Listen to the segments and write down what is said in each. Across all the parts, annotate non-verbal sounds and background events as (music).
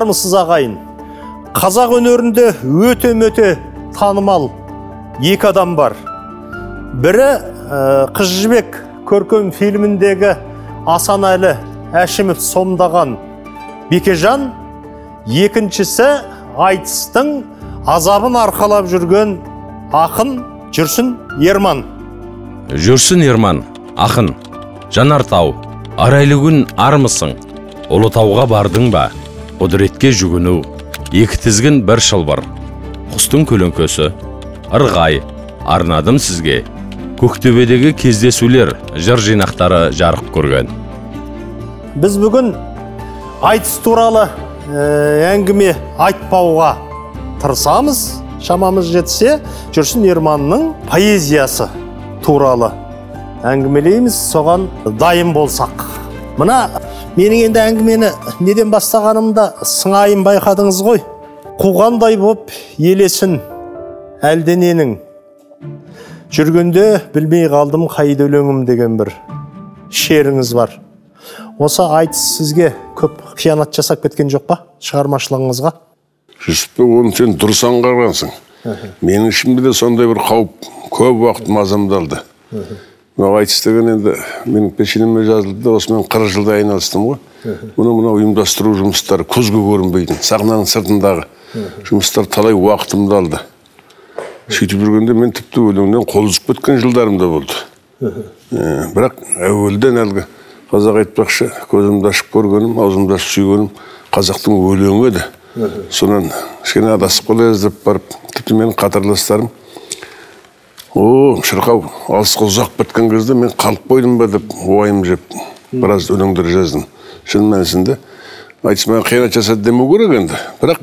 армысыз ағайын қазақ өнерінде өте мөте танымал екі адам бар. Бірі ә, қыз жібек көркем фильміндегі асанәлі әшімов сомдаған бекежан. Екіншісі айтыстың азабын арқалап жүрген ақын жүрсін ерман. Жүрсін ерман ақын жанартау арайлы күн армысың ұлытауға бардың ба? Құдіретке жүгіну екі тізгін бір шылбыр құстың көлеңкесі ырғай арнадым сізге. Көктөбедегі кездесулер жыр жинақтары жарық көрген. Біз бүгін айтыс туралы ә, әңгіме айтпауға тырысамыз. Шамамыз жетсе жүрсін ерманның поэзиясы туралы әңгімелейміз. Соған дайын болсақ. Мына менің енді әңгімені неден бастағанымда сыңайын байқадыңыз ғой. Қуғандай боп елесін әлдененің. Жүргенде білмей қалдым қайда өлеңім деген бір шеріңіз бар. Осы айтыс сізге көп қиянат жасап кеткен жоқ па шығармашылығыңызға? Жүсіпбек оны сен дұрыс аңғарғансың. Менің ішімде де сондай бір қауіп көп уақыт мазамдалды. Мынау айтыс деген енді менің пешенеме жазылды да осымен қырық жылдай айналыстым ғой. Мұны мынау ұйымдастыру жұмыстары көзге көрінбейтін сахнаның сыртындағы жұмыстар талай уақытымды алды. Сөйтіп жүргенде мен тіпті өлеңнен қол үзіп кеткен жылдарым да болды. Ә, бірақ әуелден әлгі қазақ айтпақшы көзімді ашып көргенім аузымды ашып сүйгенім қазақтың өлеңі еді. Сонан кішкене адасып қала жаздап барып тіпті менің қатарластарым о шырқау алысқа ұзақ біткен кезде мен қалып қойдым ба деп уайым жеп біраз өлеңдер жаздым. Шын мәнісінде айтыс маған қиянат жасады демеу керек енді. Бірақ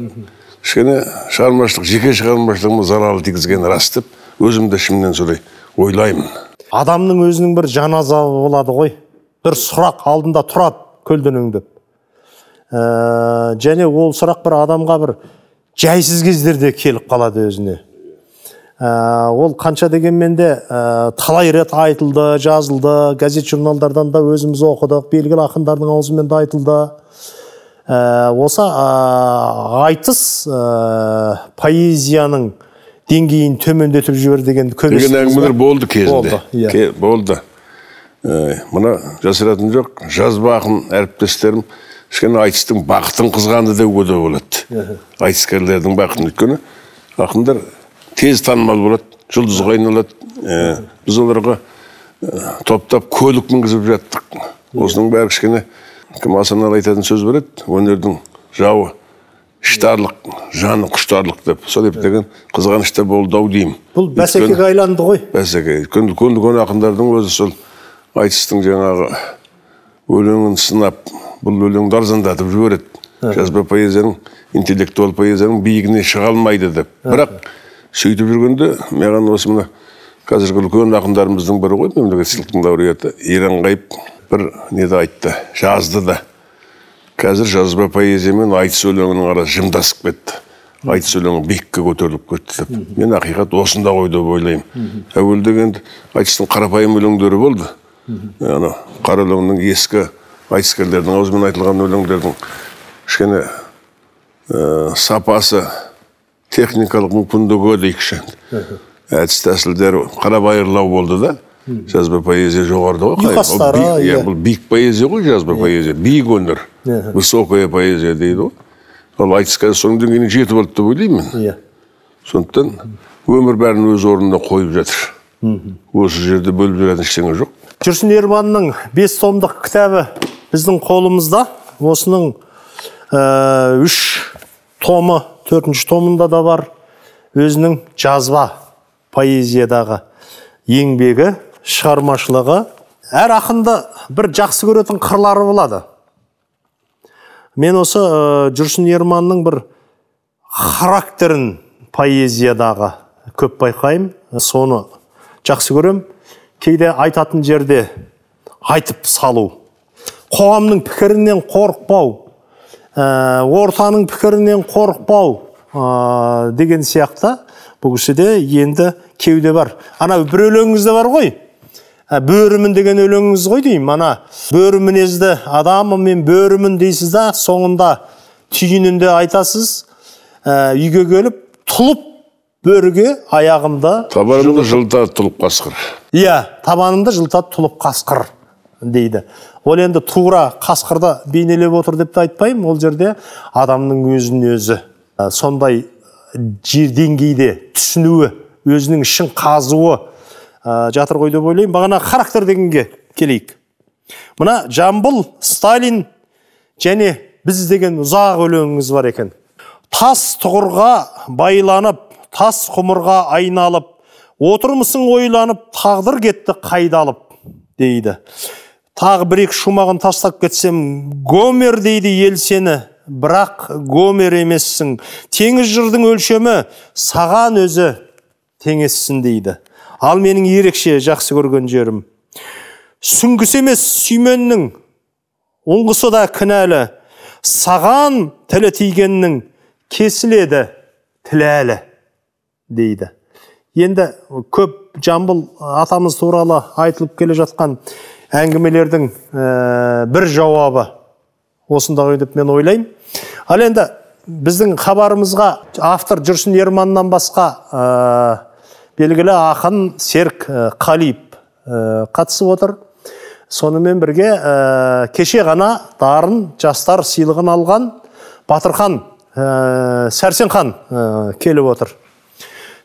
кішкене шығармашылық жеке шығармашылығыма залал тигізгені рас деп өзім де ішімнен солай ойлаймын. Адамның өзінің бір жан азабы болады ғой. Бір сұрақ алдында тұрады көлденеңдеп ә, және ол сұрақ бір адамға бір жайсыз кездерде келіп қалады өзіне. Ә, ол қанша дегенмен де ә, талай рет айтылды жазылды. Газет журналдардан да өзіміз оқыдық. Белгілі ақындардың аузымен де айтылды. Ә, осы ә, айтыс ә, поэзияның деңгейін төмендетіп жібер деген деген әңгімелер болды кезінде. Болды иә. Ке- болды. Ә, мына жасыратыны жоқ. Жазба ақын әріптестерім кішкене айтыстың бақытын қызғанды деуге де болады. Айтыскерлердің бақытын. Өйткені ақындар тез танымал болады жұлдызға айналады. Ә, біз оларға ә, топтап көлік мінгізіп жаттық. Осының бәрі кішкене кім асаналы айтатын сөз бар еді өнердің жауы іштарлық жаны құштарлық деп. Сол ептеген қызғаныш та болды ау деймін. Бұл бәсекеге айланды ғой. бәсеке. Өйткені үлкен үлкен ақындардың өзі сол айтыстың жаңағы өлеңін сынап бұл өлеңді арзандатып жібереді. Жазба поэзияның интеллектуал поэзияның биігіне шыға алмайды деп. Бірақ сөйтіп жүргенде маған осы мына қазіргі үлкен ақындарымыздың бірі ғой мемлекеттік сыйлықтың лауреаты иранғайып бір неде айтты жазды да. Қазір жазба поэзия мен айтыс өлеңінің арасы жымдасып кетті. Айтыс өлеңі биікке көтеріліп кетті деп. Мен ақиқат осында ғой деп ойлаймын. Әуелде енді айтыстың қарапайым өлеңдері болды. Ана қара өлеңнің ескі айтыскерлердің аузымен айтылған өлеңдердің кішкене ә, сапасы техникалық мүмкіндігі дейікші әдіс тәсілдері қарабайырлау болды да жазба поэзия жоғарыда ғой ұйқастары, Ол иә. иә, бұл биік поэзия ғой жазба поэзия. Биік өнер высокая поэзия дейді ғой. Ал айтыс қазір соның деңгейіне жетіп алды деп ойлаймын мен. Иә. Сондықтан өмір бәрін өз орнына қойып жатыр. Осы жерде бөліп жаратын ештеңе жоқ. Жүрсін ерманның бес томдық кітабы біздің қолымызда. Осының ә, үш томы төртінші томында да бар. Өзінің жазба поэзиядағы еңбегі шығармашылығы әр ақынды бір жақсы көретін қырлары болады. Мен осы ә, жүрсін ерманның бір характерін поэзиядағы көп байқаймын. Соны жақсы көрем кейде айтатын жерде айтып салу қоғамның пікірінен қорықпау ә, ортаның пікірінен қорықпау ә, деген сияқты. Бұл кісіде енді кеуде бар. Ана бір өлеңіңізде бар ғой? Ә, бөрімін деген өлеңіңіз ғой деймін ана. Бөрі мінезді адаммын мен бөрімін дейсіз да соңында түйінінде айтасыз. Ә, үйге келіп тұлып бөріге аяғымда табанымды жылта тұлып қасқыр. Иә табанымды жылтат тұлып қасқыр. Дейді. Ол енді тура қасқырды бейнелеп отыр деп те айтпаймын. Ол жерде адамның өзін өзі ә, сондай жер деңгейде түсінуі өзінің ішін қазуы ә, жатыр ғой деп ойлаймын. Бағана характер дегенге келейік. Мына жамбыл сталин және біз деген ұзақ өлеңіңіз бар екен. Тас тұғырға байланып тас құмырға айналып отырмысың ойланып тағдыр кетті қайдалып дейді. Тағы бір екі шумағын тастап кетсем гомер дейді ел сені. Бірақ гомер емессің. Теңіз жырдың өлшемі саған өзі теңессін дейді. Ал менің ерекше жақсы көрген жерім. Сүңгісі емес сүйменнің. Ұңғысы да кінәлі. Саған тілі тигеннің кесіледі тіләлі дейді. Енді көп жамбыл атамыз туралы айтылып келе жатқан әңгімелердің ә, бір жауабы осында ғой деп мен ойлаймын. Ал енді біздің хабарымызға автор жүрсін ерманнан басқа ә, белгілі ақын серік ә, қалиев ә, қатысып отыр. Сонымен бірге ә, кеше ғана дарын жастар сыйлығын алған батырхан ә, сәрсенхан ә, келіп отыр.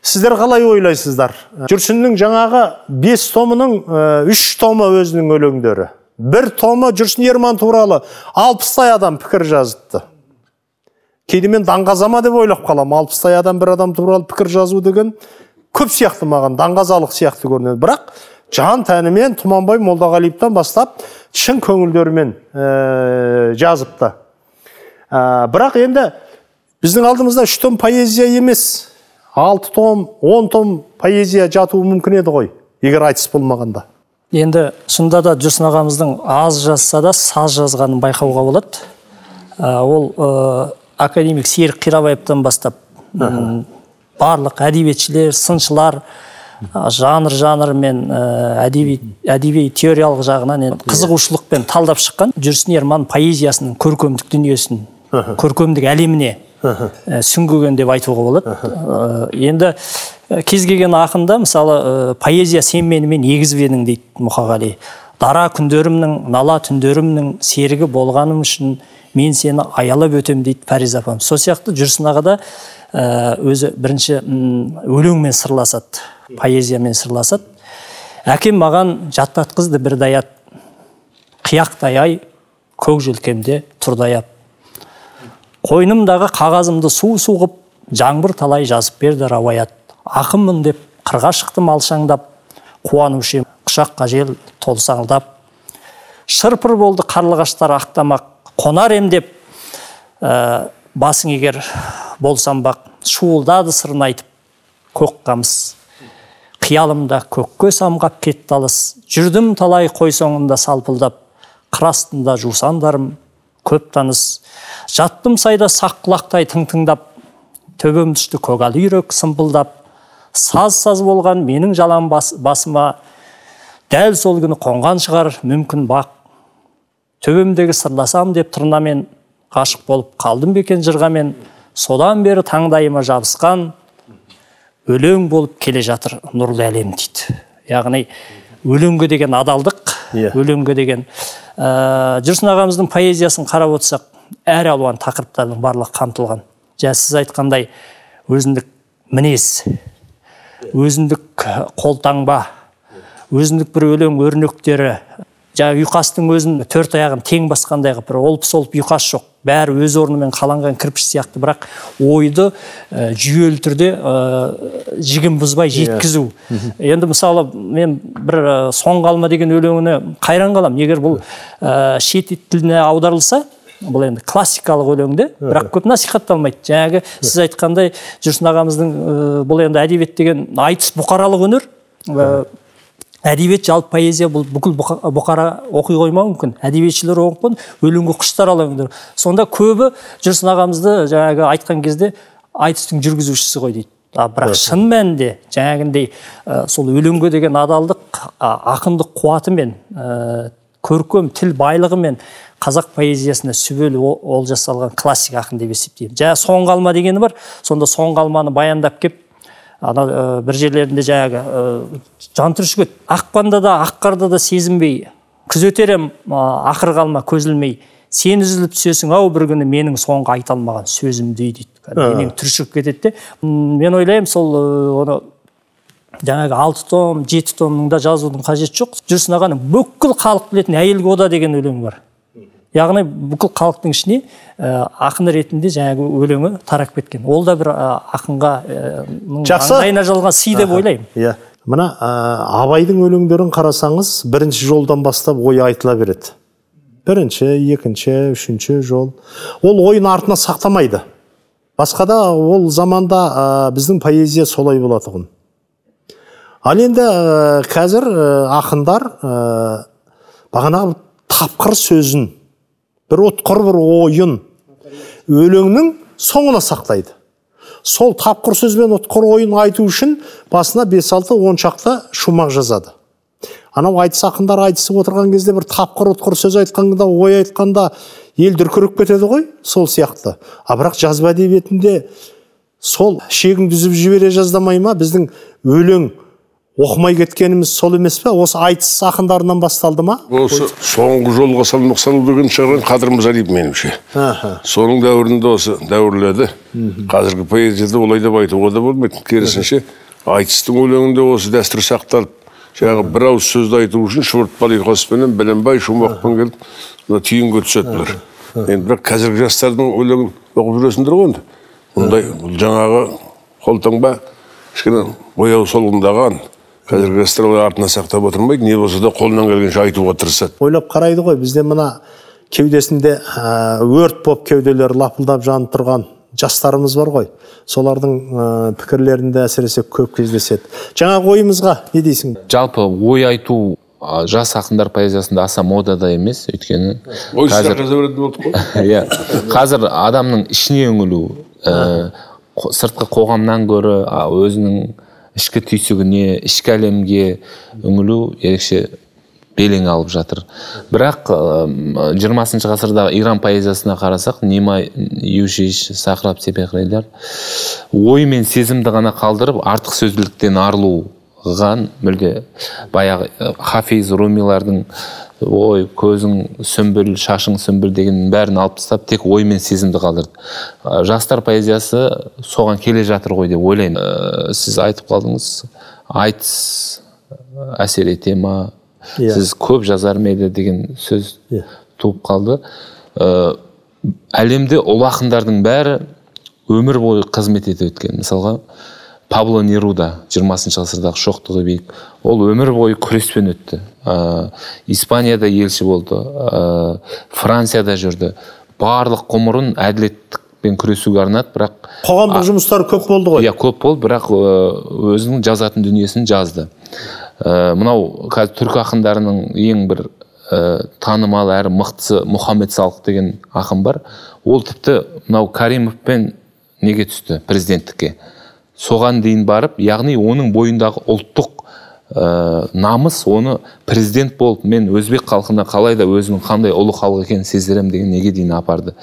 Сіздер қалай ойлайсыздар? Жүрсіннің жаңағы бес томының ә, үш томы өзінің өлеңдері. Бір томы жүрсін ерман туралы алпыстай адам пікір жазыпты. Кейде мен даңғазама деп ойлап қаламын алпыстай адам бір адам туралы пікір жазу деген көп сияқты маған даңғазалық сияқты көрінеді. Бірақ жан тәнімен тұманбай молдағалиевтан бастап шын көңілдерімен ә, жазыпты. Ә, бірақ енді біздің алдымызда үш том поэзия емес. Алты том он том поэзия жатуы мүмкін еді ғой егер айтыс болмағанда. Енді шынында да жүрсін ағамыздың аз жазса да саз жазғанын байқауға болады. Ә, ол ә, академик серік қирабаевтан бастап м, барлық әдебиетшілер сыншылар ә, жанр жанрмен ә, әдеби әдеби теориялық жағынан енді қызығушылықпен талдап шыққан жүрсін ерман поэзиясының көркемдік дүниесін көркемдік әлеміне ә, сүңгіген деп айтуға болады. Ә, енді ә, кез келген ақында мысалы ә, поэзия сен менімен егізіп едің дейді мұқағали. Дара күндерімнің нала түндерімнің серігі болғаным үшін мен сені аялап өтем дейді фариза апам. Сол сияқты жүрсін аға да өзі бірінші өлеңмен сырласады поэзиямен сырласады. Әкем маған жаттатқызды бір даят қияқтай ай көк желкемде тұрдай ап қойнымдағы қағазымды су су қып жаңбыр талай жазып берді рауаят ақынмын деп қырға шықтым алшаңдап қуанушы ем құшаққа жел толсаңдап. Шырпыр болды қарлығаштар ақтамақ қонар ем деп ә, басың егер болсам бақ шуылдады сырын айтып көк қамыс. Қиялымда көкке самғап кетті алыс жүрдім талай қой соңында салпылдап қыр астында жусандарым көп таныс. Жаттым сайда сақ құлақтай тың тыңдап төбем түсті көгал үйрек сымпылдап. Саз саз болған менің жалаң бас, басыма дәл сол күні қонған шығар мүмкін бақ. Төбемдегі сырласам деп тырнамен ғашық болып қалдым бекен жырғамен содан бері таңдайыма жабысқан өлең болып келе жатыр нұрлы әлем дейді. Яғни өлеңге деген адалдық Иә. өлеңге деген ә, жүрсін ағамыздың поэзиясын қарап отырсақ әр алуан тақырыптардың барлығы қамтылған. Жаңа сіз айтқандай өзіндік мінез өзіндік қолтаңба өзіндік бір өлең өрнектері жаңағы ұйқастың өзін төрт аяғын тең басқандай қылып бір олпы солпы ұйқас жоқ. Бәрі өз орнымен қаланған кірпіш сияқты. Бірақ ойды ә, жүйелі түрде ә, жігін бұзбай жеткізу. Енді мысалы мен бір ә, соңғы алма деген өлеңіне қайран қаламын егер бұл ә, шет тіліне аударылса бұл енді классикалық өлеңде бірақ көп насихатталмайды. Жаңағы сіз айтқандай жүрсін ағамыздың ә, бұл енді әдебиет деген айтыс бұқаралық өнер әдебиет жалпы поэзия бұл бүкіл бұқа- бұқара оқи қоймауы мүмкін. Әдебиетшілер оқып өлеңге құштар алаңдар сонда көбі жүрсін ағамызды жаңағы айтқан кезде айтыстың жүргізушісі ғой дейді. А бірақ шын мәнінде жаңағындай ә, сол өлеңге деген адалдық а, ақындық қуатымен ә, көркем тіл байлығымен қазақ поэзиясына сүбелі о- олжа салған классик ақын деп есептеймін. Жаңағы соңғы алма дегені бар. Сонда соңғы алманы баяндап кеп ана ә, бір жерлерінде жаңағы ә, жан түршігеді ақпанда да ақ қарда да сезінбей күзетер ем ә, ақырғы алма көз ілмей сен үзіліп түсесің ау бір күні менің соңғы айта алмаған сөзімді үй дейді. Денең түршігіп кетеді де. Мен ойлаймын сол ә, оны жаңағы алты том жеті томның да жазудың қажеті жоқ. Жүрсін ағаның бүкіл халық білетін әйелге ода деген өлеңі бар. Яғни бүкіл халықтың ішіне ә, ақын ретінде жаңағы өлеңі тарап кеткен. Ол да бір ә, ақынға ә, Жақсы. маңдайына жазылған сый деп ойлаймын. Иә. Мына ә, абайдың өлеңдерін қарасаңыз бірінші жолдан бастап ой айтыла береді. Бірінші екінші үшінші жол. Ол ойын артына сақтамайды. Басқада ол заманда ә, біздің поэзия солай болатұғын ал енді ә, қазір ә, ақындар ә, бағанағы тапқыр сөзін бір ұтқыр бір ойын. Өлеңнің соңына сақтайды. Сол тапқыр сөз бен ұтқыр ойын айту үшін басына бес алты он шақты шумақ жазады. Анау айтыс ақындар айтысып отырған кезде бір тапқыр ұтқыр сөз айтқанда ой айтқанда ел дүркіреп кетеді ғой сол сияқты. А бірақ жазба әдебиетінде сол шегіңді үзіп жібере жаздамай ма? Біздің өлең оқымай кеткеніміз сол емес пе? Осы айтыс ақындарынан басталды ма? Осы соңғы жолға салмақ салу деген шығарған қадыр мырзалиев меніңше. Соның дәуірінде осы дәуірледі. Қазіргі поэзияда олай деп айтуға да болмайды. Керісінше айтыстың өлеңінде осы дәстүр сақталып жаңағы бір ауыз сөзді айту үшін шұбыртпалы ұйқаспенен бәленбай шумақпен келіп мына түйінге түседі бұлар енді бірақ қазіргі жастардың өлеңін оқып жүресіңдер ғой енді. Мұндай бұл жаңағы қолтаңба кішкене бояу солғындаған қазіргі жастар олай артына сақтап отырмайды не болса да қолынан келгенше айтуға тырысады. Ойлап қарайды ғой бізде мына кеудесінде ә, өрт боп кеуделері лапылдап жанып тұрған жастарымыз бар ғой. Солардың ә, пікірлерінде әсіресе көп кездеседі. Жаңағы ойымызға не дейсің? Жалпы ой айту жас ақындар поэзиясында аса модада емес өйткені ой қазір жаза беретін болдық қой. (laughs) Иә. Қазір адамның ішіне үңілу ә, сыртқы қоғамнан гөрі өзінің ішкі түйсігіне ішкі әлемге үңілу ерекше белең алып жатыр. Бірақ жиырмасыншы ғасырдағы иран поэзиясына қарасақ нима юшиш сахраб сепехрилер ой мен сезімді ғана қалдырып артық сөзділіктен арылуған мүлде баяғы хафиз румилардың ой көзің сүмбіл шашың сүмбіл дегеннің бәрін алып тастап тек ой мен сезімді қалдырды. Жастар поэзиясы соған келе жатыр ғой деп ойлаймын. Ы, сіз айтып қалдыңыз айтыс әсер ете ма? Иә. сіз көп жазар ма еді? деген сөз Иә. туып қалды. Ы, әлемде ұлы ақындардың бәрі өмір бойы қызмет етіп өткен. Мысалға пабло неруда 20 ғасырдағы шоқтығы биік. Ол өмір бойы күреспен өтті. Ә, испанияда елші болды. Ә, францияда жүрді. Барлық ғұмырын әділеттікпен күресуге арнады бірақ қоғамдық жұмыстар көп болды ғой. иә көп болды бірақ ы, өзінің жазатын дүниесін жазды. Ә, мынау қазір түркі ақындарының ең бір ә, танымал әрі мықтысы мұхаммед салық деген ақын бар. Ол тіпті мынау каримовпен неге түсті президенттікке? Соған дейін барып яғни оның бойындағы ұлттық ә, намыс оны президент болып мен өзбек халқына қалай да өзінің қандай ұлы халық екенін сездіремін деген неге дейін апарды.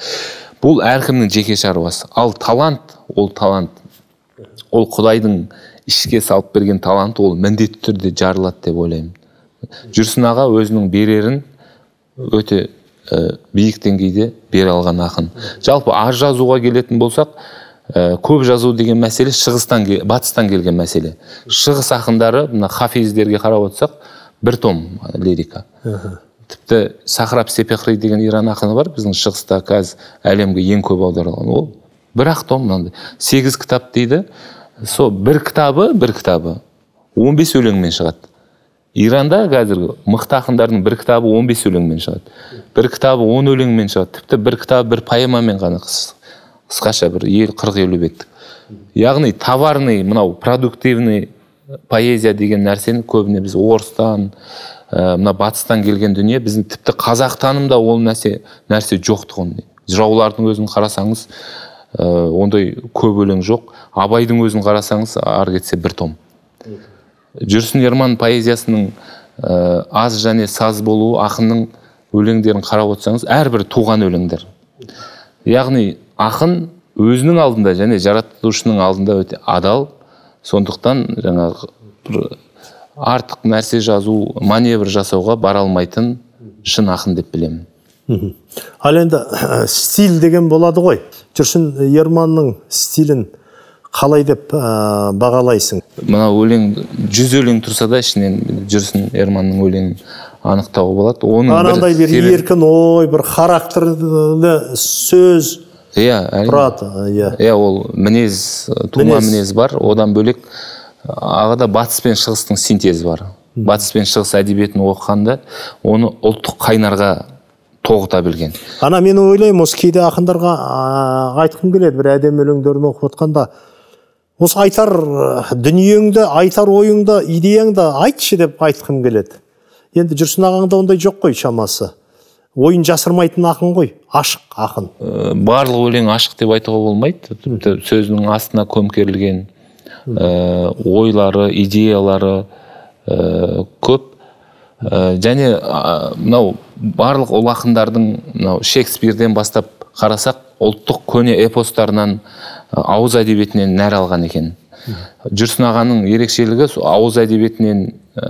Бұл әркімнің жеке шаруасы. Ал талант ол талант. Ол құдайдың ішке салып берген талант ол міндетті түрде жарылады деп ойлаймын. Жүрсін аға өзінің берерін өте ә, биік деңгейде бере алған ақын. Жалпы аз жазуға келетін болсақ ә, көп жазу деген мәселе шығыстан батыстан келген мәселе. Шығыс ақындары мына хафиздерге қарап отырсақ бір том лирика. Тіпті сахраб сепехри деген иран ақыны бар біздің шығыста қазір әлемге ең көп аударылған. Ол бір ақ том мынандай. Сегіз кітап дейді. Сол бір кітабы бір кітабы 15 өлеңмен шығады. Иранда қазіргі мықты ақындардың бір кітабы 15 өлеңмен шығады. Бір кітабы 10 өлеңмен шығады. Тіпті бір кітабы бір поэмамен ғана қыс- қысқаша бір ел қырық елу беттік яғни товарный мынау продуктивный поэзия деген нәрсені көбіне біз орыстан ә, мына батыстан келген дүние біздің тіпті қазақ танымда ол нәрсе нәрсе жоқтығын жыраулардың өзін қарасаңыз ә, ондай көп өлең жоқ. Абайдың өзін қарасаңыз ары кетсе бір том. Жүрсін ерман поэзиясының ә, аз және саз болуы ақынның өлеңдерін қарап отырсаңыз әрбір туған өлеңдер. Яғни ақын өзінің алдында және жаратушының алдында өте адал. Сондықтан жаңағы бір артық нәрсе жазу маневр жасауға бара алмайтын шын ақын деп білемін. Ал енді стиль деген болады ғой. Жүрсін ерманның стилін қалай деп ә, бағалайсың? Мына өлең жүз өлең тұрса да ішінен жүрсін ерманның өлеңін анықтауға болады. Оның анандай бір еркін ой бір характерлі сөз иә тұрады иә. Иә ол мінез тума Мінез. мінез бар. Одан бөлек ағада батыс пен шығыстың синтезі бар. Батыс пен шығыс әдебиетін оқығанда оны ұлттық қайнарға тоғыта білген. Ана мен ойлаймын осы кейде ақындарға айтқым келеді бір әдемі өлеңдерін оқып отқанда осы айтар дүниеңді айтар ойыңды идеяңды айтшы деп айтқым келеді. Енді жүрсін ағаңда ондай жоқ қой шамасы. Ойын жасырмайтын ақын ғой ашық ақын. Э, барлық өлең ашық деп айтуға болмайды. Тіпті сөзінің астына көмкерілген э, ойлары идеялары э, көп. Э, және мынау барлық ұлы ақындардың мынау шекспирден бастап қарасақ ұлттық көне эпостарынан ауыз әдебиетінен нәр алған екен. Жүрсін ағаның ерекшелігі ауыз әдебиетінен ә,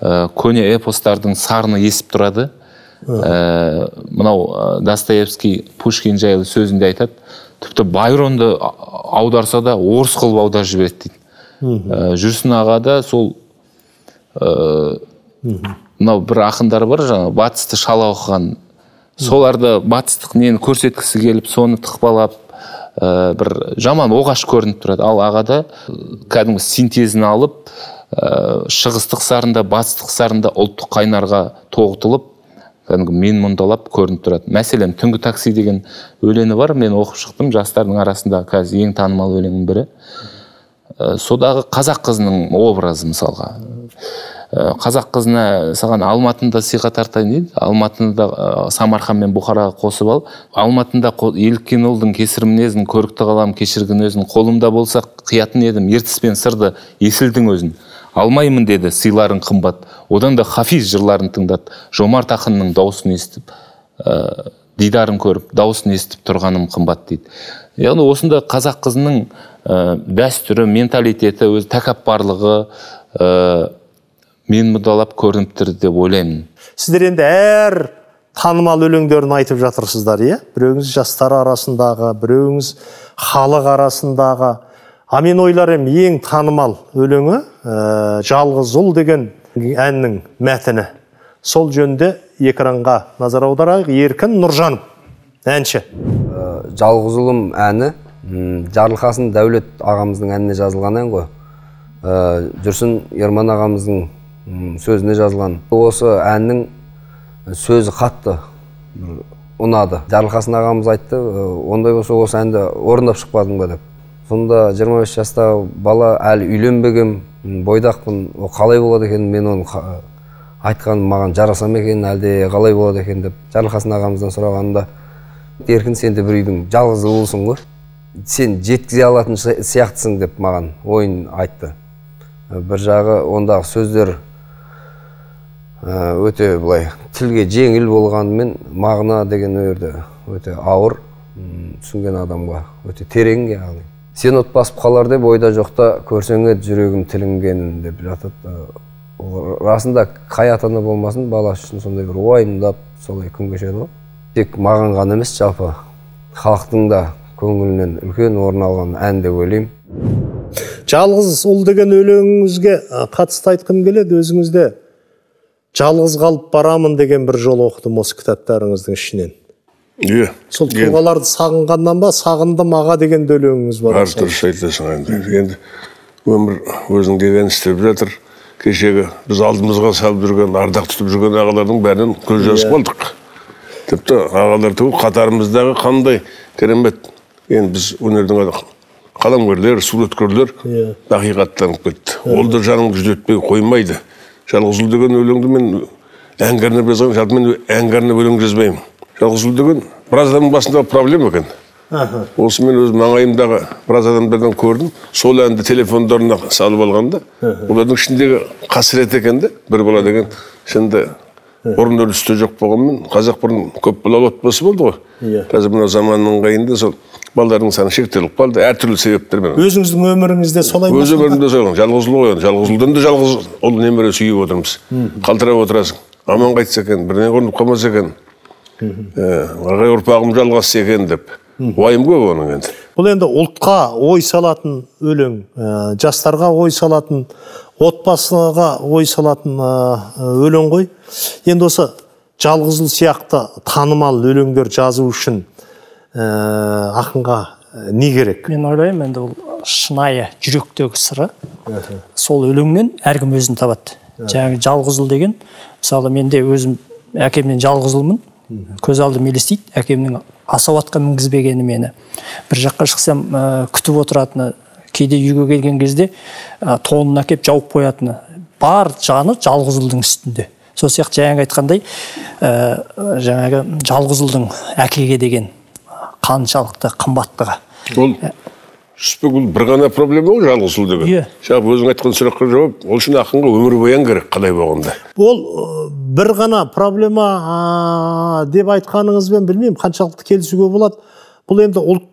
ә, көне эпостардың сарыны есіп тұрады. Ә, мынау ә, достоевский пушкин жайлы сөзінде айтады. Тіпті байронды аударса да орыс қылып аударып жібереді дейді. Ә, жүрсін ағада сол ә, мынау бір ақындар бар жаңағы батысты шала оқыған. Соларды батыстық нені көрсеткісі келіп соны тықпалап ә, бір жаман оғаш көрініп тұрады. Ал ағада кәдімгі синтезін алып ә, шығыстық сарында батыстық сарында ұлттық қайнарға тоғытылып кәдімгі менмұндалап көрініп тұрады. Мәселен түнгі такси деген өлеңі бар мен оқып шықтым жастардың арасында қазір ең танымал өлеңнің бірі. Ә, содағы қазақ қызының образы мысалға. Ә, қазақ қызына саған алматында сыйға тартайын дейді. Алматыны да ә, самарқан мен бұхараға қосып ал. Алматында еліккен ұлдың кесір мінезін көрікті қалам кешірген өзін қолымда болса қиятын едім ертіс пен сырды есілдің өзін. Алмаймын деді сыйларың қымбат. Одан да хафиз жырларын тыңдат. Жомарт ақынның дауысын естіп ә, дидарын көріп дауысын естіп тұрғаным қымбат дейді. Яғни осында қазақ қызының ә, дәстүрі менталитеті өзі тәкаппарлығы ә, менмұндалап көрініп тұр деп ойлаймын. Сіздер енді әр танымал өлеңдерін айтып жатырсыздар иә? Біреуіңіз жастар арасындағы біреуіңіз халық арасындағы а мен ең танымал өлеңі ә, жалғыз ұл деген әннің мәтіні. Сол жөнінде экранға назар аударайық. Еркін нұржанов әнші. Жалғыз ұлым әні жарылқасын дәулет ағамыздың әніне жазылған ән ғой. Ә, жүрсін ерман ағамыздың сөзіне жазылған. Осы әннің сөзі қатты ұнады. Жарылқасын ағамыз айтты «Ә, ондай болса осы әнді орындап шықпадың ба? деп. Сонда 25 жастағы бала әлі үйленбегем м, бойдақпын ол қалай болады екен мен оны қа- айтқан маған жараса ма екен әлде қалай болады екен деп жарылқасын ағамыздан сұрағанымда еркін сен де бір үйдің жалғыз ұлысың ғой сен жеткізе алатын си- сияқтысың деп маған ойын айтты. Бір жағы ондағы сөздер ә, өте былай тілге жеңіл болғанымен мағына деген жерде өте ауыр түсінген адамға өте терең яғни. Сен от басып қалар деп ойда жоқта көрсең еді жүрегім тілінген деп жатады расында қай ата ана болмасын баласы үшін сондай бір уайымдап солай күн кешеді ғой. Тек маған ғана емес жалпы халықтың да көңілінен үлкен орын алған ән деп ойлаймын. Жалғыз ұл деген өлеңіңізге қатысты айтқым келеді. Өзіңізде жалғыз қалып барамын деген бір жол оқыдым осы кітаптарыңыздың ішінен. Иә сол тұлғаларды сағынғаннан ба сағындым аға деген де өлеңіңіз бар? Бар дұрыс айтасың енді енді өмір өзінің дегенін істеп жатыр. Кешегі біз алдымызға салып жүрген ардақ тұтып жүрген ағалардың бәрінен көз жазып қалдық тіпті ағалар түгіл қатарымыздағы қандай керемет. Енді біз өнердің қаламгерлер суреткерлер Иә. ақиқаттанып кетті. Ол да жаныңды жүдетпей қоймайды. Жалғыз ұл деген өлеңді мен әнге арнап жазған жалпы мен әнге арнап өлең жазбаймын. Жалғыз ұл деген біраз адамның басындағы проблема екен осы мен өз маңайымдағы біраз адамдардан көрдім сол әнді телефондарына салып алғанда олардың ішіндегі қасірет екен де бір бала деген шынында бұрын үрдісте жоқ болғанмен қазақ бұрын көп балалы отбасы болды ғой Иә. қазір мына заманның ыңғайында сол балалардың саны шектеліп қалды әртүрлі себептермен өзіңіздің өміріңізде солай өз өмірімде сол жалғыз ұл ғой енді жалғыз ұлдан да жалғыз ұл немере сүйіп отырмыз қалтырап отырасың аман қайтса екен бірдеңе қылып қалмаса екен ағай ұрпағым жалғасса екен деп уайым көп оның енді. Бұл енді ұлтқа ой салатын өлең ә, жастарға ой салатын отбасыға ой салатын ә, өлең ғой. Енді осы жалғыз ұл сияқты танымал өлеңдер жазу үшін ә, ақынға не керек? Мен ойлаймын енді ол шынайы жүректегі сыры. Сол өлеңнен әркім өзін табады. Жаңағы жалғыз ұл деген мысалы мен де өзім әкемнен жалғыз ұлмын көз алдым елестейді әкемнің асау атқа мінгізбегені мені. Бір жаққа шықсам ә, күтіп отыратыны кейде үйге келген кезде ә, тонын әкеп жауып қоятыны. Бар жаны жалғыз ұлдың үстінде. Сол сияқты жаңағы айтқандай ә, жаңағы жалғыз ұлдың әкеге деген қаншалықты қымбаттығы. Ол жүсіпбек бұл бір ғана проблема ғой жалғыз ұл деген Иә. жаңағы өзің айтқан сұраққа жауап ол үшін ақынға өмірбаян керек қалай болғанда ол бір ғана проблема ә, деп айтқаныңызбен білмеймін қаншалықты келісуге болады бұл енді ұлт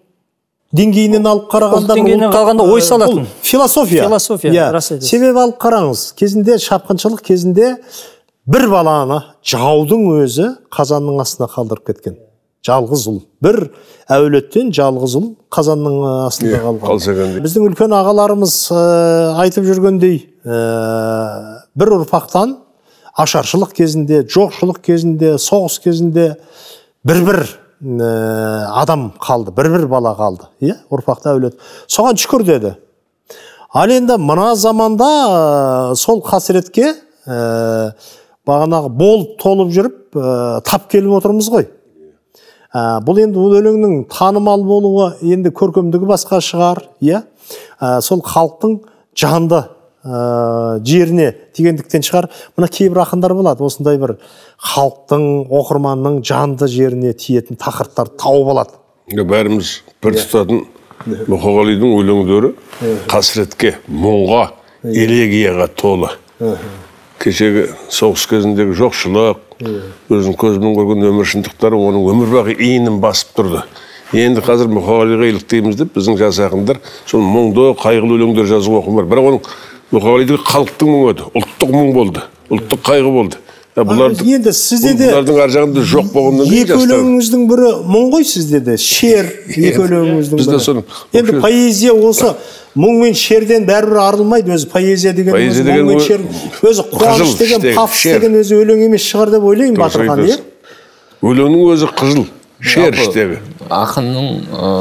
деңгейінен алып қарағанда ұлт деңгейінен ұлтқа, қарағанда ой салатын. философия Философия, Иә. рас айтасыз. себебі алып қараңыз кезінде шапқыншылық кезінде бір баланы жаудың өзі қазанның астына қалдырып кеткен жалғыз ұл бір әулеттен жалғыз ұл қазанның ә, астында қалған. қалса біздің үлкен ағаларымыз ә, айтып жүргендей ә, бір ұрпақтан ашаршылық кезінде жоқшылық кезінде соғыс кезінде бір бір ә, адам қалды бір бір бала қалды. Иә ұрпақта әулет. Соған шүкір деді. Ал енді мына заманда ә, сол қасіретке ә, бағанағы болып толып жүріп ә, тап келіп отырмыз ғой. Ә, бұл енді бұл өлеңнің танымал болуы енді көркемдігі басқа шығар иә? Ә, сол халықтың жанды ә, жеріне тигендіктен шығар. Мына кейбір ақындар болады осындай бір халықтың оқырманның жанды жеріне тиетін тақырыптарды тауып алады. Бәріміз бір тұтатын мұқағалидың өлеңдері қасіретке мұңға элегияға толы. Кешегі соғыс кезіндегі жоқшылық өзінің көзбен көрген өмір шындықтары оның өмір бақи иінін басып тұрды. Енді қазір мұқағалиға еліктейміз деп біздің жас ақындар сол мұңды қайғылы өлеңдер жазуға оқым бар бірақ оның мұқағалидікі халықтың мұңы еді ұлттық мұң болды ұлттық қайғы болды. Ә, бұларды енді сізде де бұлардың ар жағында жоқ болғаннан кейін екі өлеңіңіздің бірі мұң ғой сізде де шер екі өлеңіңіздің Бізде бірі соны енді поэзия осы мұң мен шерден бәрібір арылмайды өзі поэзия деген Поэзия өзі деген мұң мен шер өзі қуаныш деген пафос шер. деген өзі өлең емес шығар деп ойлаймын батырхан иә өлеңнің өзі қыжыл шер іштегі ақынның ә,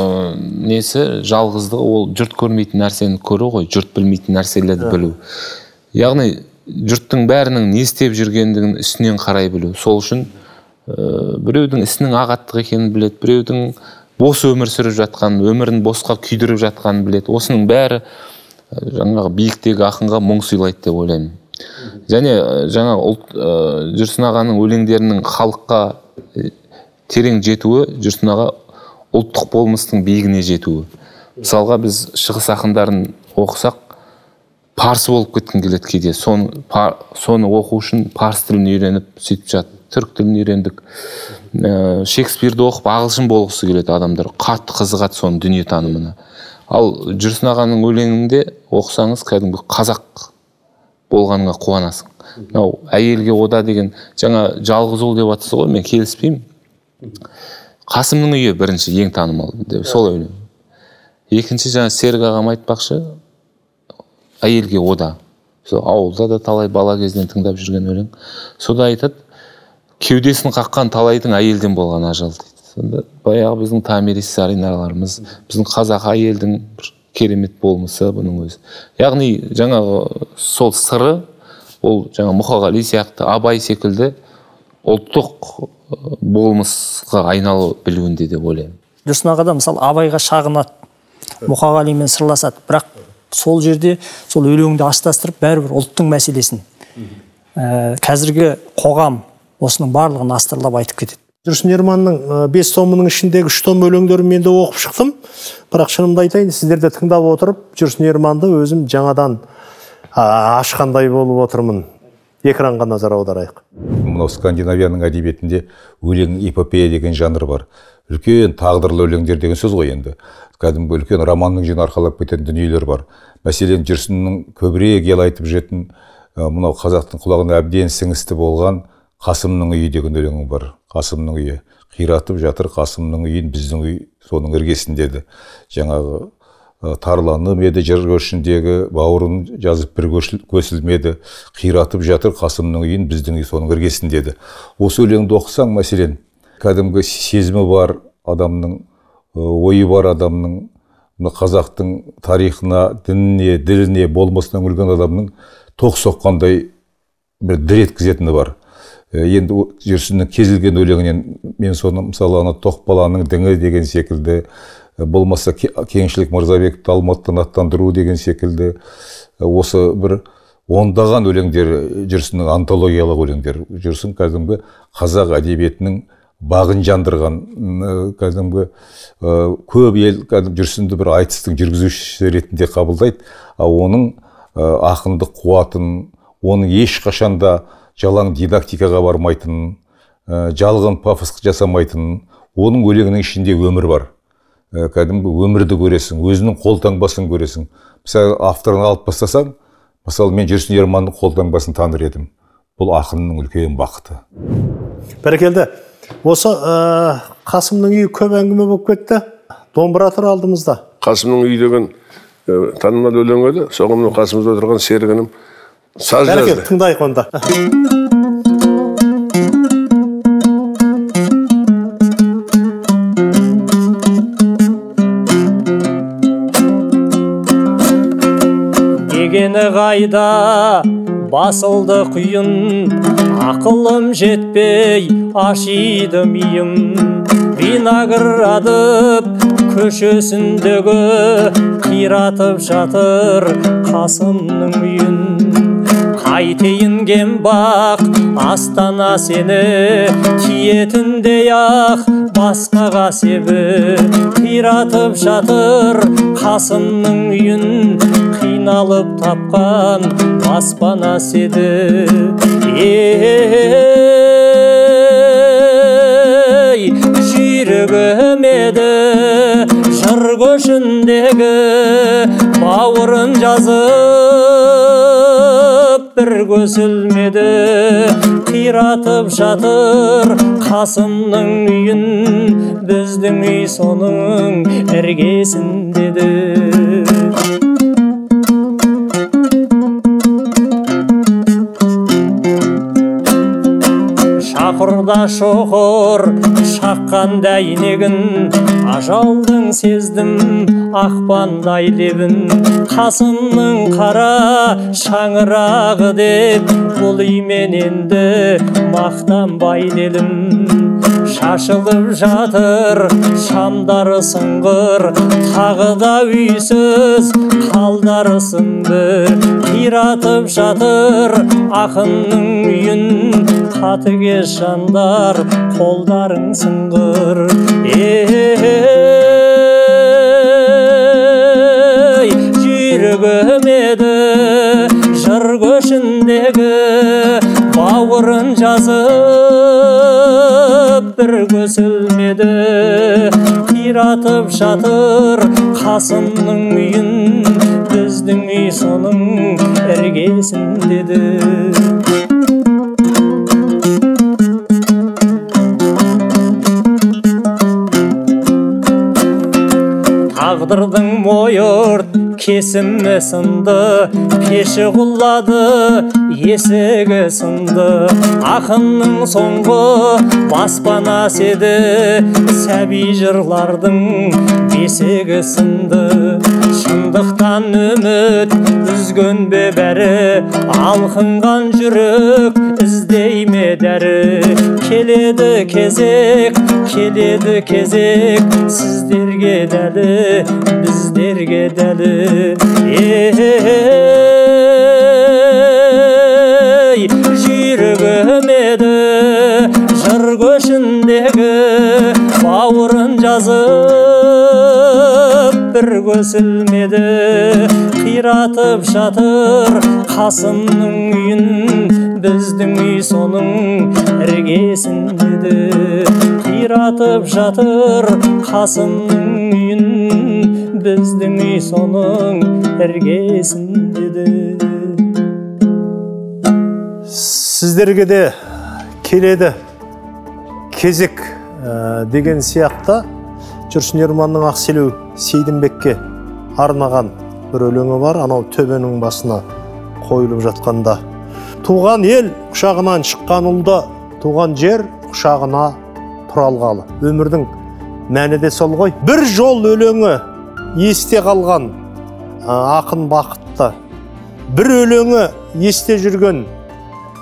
несі жалғыздығы ол жұрт көрмейтін нәрсені көру ғой. Жұрт білмейтін нәрселерді білу. Яғни жұрттың бәрінің не істеп жүргендігін үстінен қарай білу. Сол үшін ә, біреудің ісінің ағаттық екенін біледі біреудің бос өмір сүріп жатқанын өмірін босқа күйдіріп жатқанын біледі. Осының бәрі ә, жаңағы биіктегі ақынға мұң сыйлайды деп ойлаймын. Және ә, жаңа ұлт ә, жүрсін ағаның өлеңдерінің халыққа терең жетуі жүрсін аға ұлттық болмыстың биігіне жетуі. Мысалға біз шығыс ақындарын оқысақ парсы болып кеткім келеді кейде. Соны, па- соны оқу үшін парсы тілін үйреніп сөйтіп жатыр түрік тілін үйрендік. Ә, шекспирді оқып ағылшын болғысы келеді адамдар. Қатты қызығады соның дүниетанымына ал жүрсін ағаның өлеңінде оқысаңыз кәдімгі қазақ болғаныңа қуанасың. Мынау әйелге ода деген жаңа жалғыз ұл деп жатсыз ғой мен келіспеймін. Қасымның үйі бірінші ең танымал деп сол өлең. Екінші жаңа серік ағам айтпақшы әйелге ода. Сол ауылда да талай бала кезінен тыңдап жүрген өлең сода айтады кеудесін қаққан талайдың әйелден болған ажал дейді. Сонда баяғы біздің томирис саринарларымыз біздің қазақ әйелдің бір керемет болмысы бұның өзі. Яғни жаңағы сол сыры ол жаңа мұқағали сияқты абай секілді ұлттық болмысқа айналу білуінде деп ойлаймын. Жүрсін аға да мысалы абайға шағынады мұқағалимен сырласады. Бірақ сол жерде сол өлеңді астастырып бәрібір ұлттың мәселесін ә, қазіргі қоғам осының барлығын астарлап айтып кетеді. Жүрсін ерманның ә, бес томының ішіндегі үш том өлеңдерін мен де оқып шықтым. Бірақ шынымды айтайын сіздерді тыңдап отырып жүрсін ерманды өзім жаңадан ә, ашқандай болып отырмын. Экранға назар аударайық. Мынау скандинавияның әдебиетінде өлең эпопея деген жанр бар. Үлкен тағдырлы өлеңдер деген сөз ғой енді. Кәдімгі үлкен романның жүзін арқалап кететін дүниелер бар. Мәселен жүрсіннің көбірек ел айтып жүретін мынау қазақтың құлағына әбден сіңісті болған қасымның үйі деген өлеңі бар. Қасымның үйі. Қиратып жатыр қасымның үйін біздің үй соның іргесінде деді. Жаңағы тарланып еді жыр көшіндегі бауырын жазып бір көсілмеді. Қиратып жатыр қасымның үйін біздің үй соның іргесінде деді. Осы өлеңді оқысаң мәселен кәдімгі сезімі бар адамның ойы бар адамның мына қазақтың тарихына дініне діліне болмысына үңілген адамның тоқ соққандай бір дір еткізетіні бар. Ә, енді жүрсіннің кез келген өлеңінен мен соны мысалы ана тоқбаланың діңі деген секілді ә, болмаса Ке- кеңшілік мырзабековті алматыдан аттандыру деген секілді осы бір ондаған өлеңдер жүрсіннің антологиялық өлеңдер. Жүрсін кәдімгі қазақ әдебиетінің бағын жандырған ә, кәдімгі ә, көп ел жүрсінді бір айтыстың жүргізушісі ретінде қабылдайды. Ал оның ә, ақындық қуатын оның ешқашанда жалаң дидактикаға бармайтынын жалған пафос жасамайтынын оның өлеңінің ішінде өмір бар. Кәдімгі өмірді көресің өзінің қолтаңбасын көресің. Мысалы авторын алып тастасаң мысалы мен жүрсін ерманның қолтаңбасын таныр едім. Бұл ақынның үлкен бақыты. Бәрекелді. Осы ә, қасымның үйі көп әңгіме болып кетті. Домбыра тұр алдымызда. Қасымның үйі деген ә, танымал өлең еді соған мынау қасымызда отырған серігінім саз бәрекелді жазды. тыңдайық онда. Дегені қайда? Басылды құйын. Ақылым жетпей ашиды миым виноградов көшесіндегі қиратып жатыр қасымның үйін. Қайтейін кембақ астана сені тиетіндей ақ басқаға себі. Қиратып жатыр қасымның үйін қиналып тапқан баспанасы еді ей жүйрігім еді жыр көшіндегі бауырын жазып бір көсілмеді қиратып жатыр қасымның үйін біздің үй соның іргесінде шақырда шоқыр шаққан дәйнегін ажалдың сездім ақпандай лебін. Қасымның қара шаңырағы деп бұл үймен енді мақтанбай делім шашылып жатыр шамдары сыңғыр тағы да үйсіз қалдары сынды қиратып жатыр ақынның үйін. Қатыгез жандар қолдарың сыңғыр. Ей жүйрігім еді жыр көшіндегі бауырын жазып бір көсілмеді. Қиратып жатыр қасымның үйін біздің үй соның іргесінде тағдырдың мойырт кесімі сынды пеші құлады есігі сынды. Ақынның соңғы баспанасы еді сәби жырлардың бесігі сынды. Шындықтан үміт үзген бе бәрі алқынған жүрек іздей ме дәрі? Келеді кезек келеді кезек сіздерге дәлі біздерге дәлі. Ей жүйрігім еді жыр көшіндегі бауырын жазып бір көсілмеді. Қиратып жатыр қасымның үйін біздің үй соның іргесінде де қиратып жатыр қасымның үйін біздің үй соның іргесінде де сіздерге де келеді кезек ә, деген сияқты. Жүрсін ерманның ақселеу сейдімбекке арнаған бір өлеңі бар анау төбенің басына қойылып жатқанда. Туған ел құшағынан шыққан ұлды туған жер құшағына тұра алғалы өмірдің мәні де сол ғой. Бір жол өлеңі есте қалған ақын бақытты бір өлеңі есте жүрген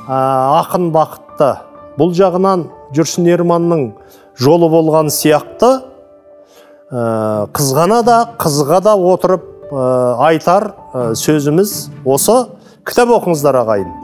ақын бақытты бұл жағынан жүрсін ерманның жолы болған сияқты ә, қызғана да қызға да отырып ә, айтар ә, сөзіміз осы. Кітап оқыңыздар ағайын.